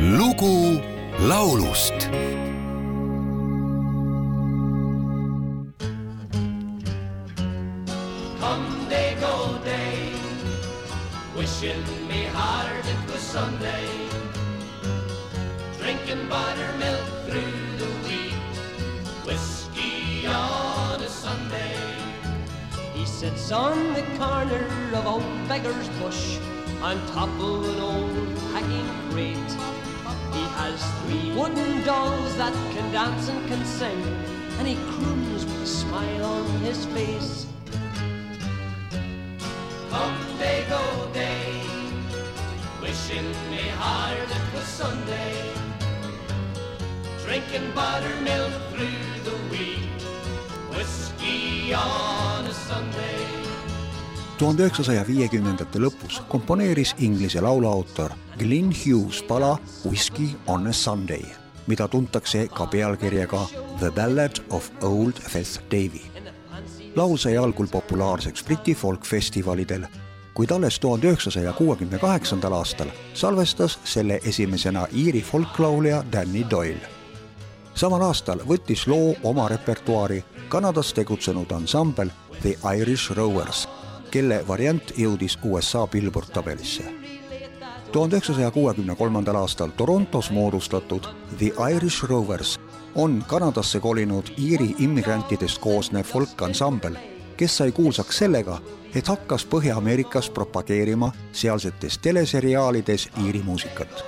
lugu laulust wishing me hard it was Sunday. Drinking buttermilk through the wheat, whiskey on a Sunday. He sits on the corner of old Beggar's Bush, on top of an old packing crate. Has three wooden dolls that can dance and can sing, and he croons with a smile on his face. Come day, go day, wishing me hard it was Sunday. Drinking buttermilk through the week, whiskey on a Sunday. Tuhande üheksasaja viiekümnendate lõpus komponeeris Inglise lauluautor Glyn Hughes pala Whiskey on a Sunday, mida tuntakse ka pealkirjaga The Ballad of Old Feth Davy. laul sai algul populaarseks Briti folkfestivalidel, kuid alles tuhande üheksasaja kuuekümne kaheksandal aastal salvestas selle esimesena Iiri folklaulja Danny Doyle samal aastal võttis loo oma repertuaari Kanadas tegutsenud ansambel The Irish Rovers, kelle variant jõudis USA Billboard tabelisse. tuhande üheksasaja kuuekümne kolmandal aastal Torontos moodustatud The Irish Rovers on Kanadasse kolinud Iiri immigrantidest koosnev folkansambel, kes sai kuulsaks sellega, et hakkas Põhja-Ameerikas propageerima sealsetes teleseriaalides Iiri muusikat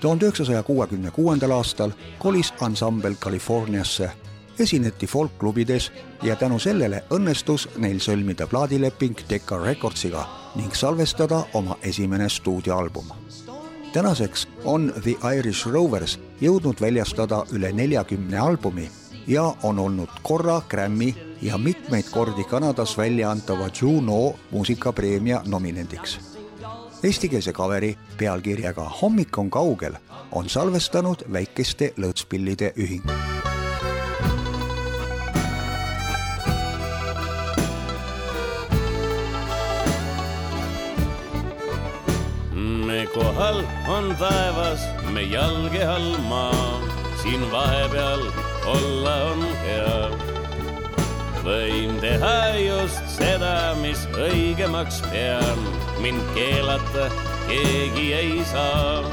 tuhande üheksasaja kuuekümne kuuendal aastal kolis ansambel Californiasse, esineti folkklubides ja tänu sellele õnnestus neil sõlmida plaadileping Decca Recordsiga ning salvestada oma esimene stuudioalbum. tänaseks on The Irish Rovers jõudnud väljastada üle neljakümne albumi ja on olnud korra Grammy ja mitmeid kordi Kanadas välja antava Juno muusikapreemia nominendiks eestikeelse kaveri pealkirjaga Hommik on kaugel on salvestanud väikeste lõõtspillide ühing. Kohal on taevas, me jalge all maa, siin vahepeal olla on hea. võin teha just seda, mis õigemaks pean, mind keelata keegi ei saa.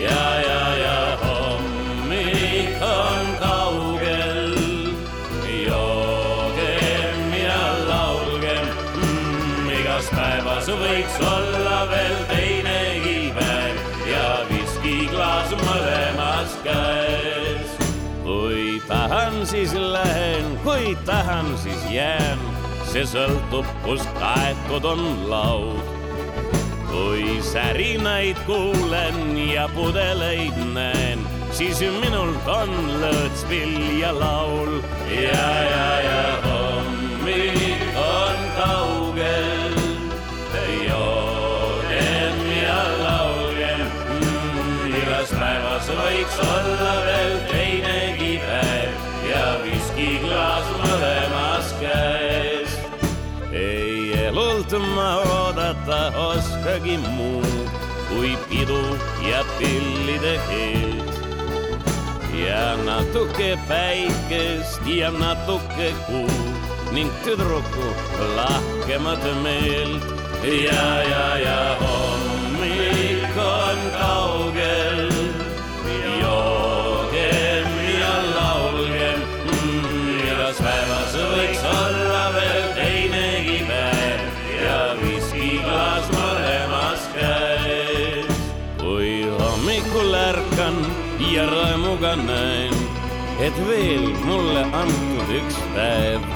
ja, ja, ja hommik on kaugel, joogem ja laulgem. Mm,, igas päevas võiks olla veel teinegi päev viskiklaas mõlemas käes kui tahan, siis lähen, kui tahan, siis jään. see sõltub, kus kaetud on laud. kui särinaid kuulen ja pudeleid näen, siis minult on lõõtspill ja laul. ja, ja, ja võiks olla veel teinegi päev ja viskiklaas mõlemas käes. ei elult ma oodata oskagi muud kui pidu ja pillide keelt. ja natuke päikest ja natuke kuud ning tüdruku lahkemat meelt. ja, ja, ja hommik on kaugel ja rõõmuga näen, et veel mulle antud üks päev,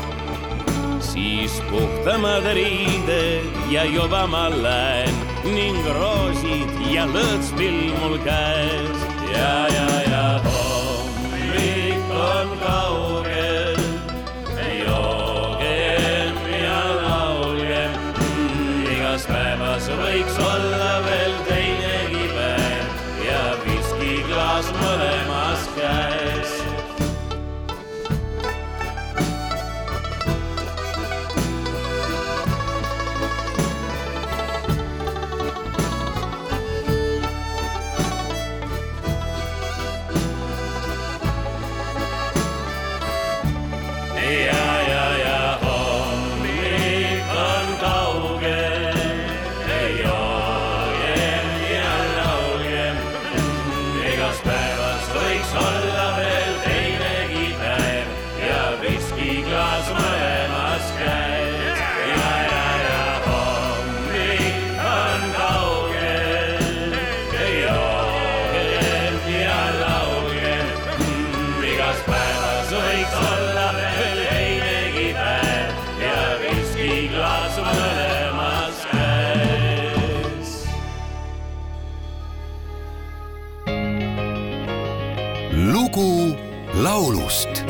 siis puhtamad riided ja juba ma lähen ning roosid ja lõõtspill mul käes ja, ja, ja hommik on kaugel. Viskiklaas lugu laulust.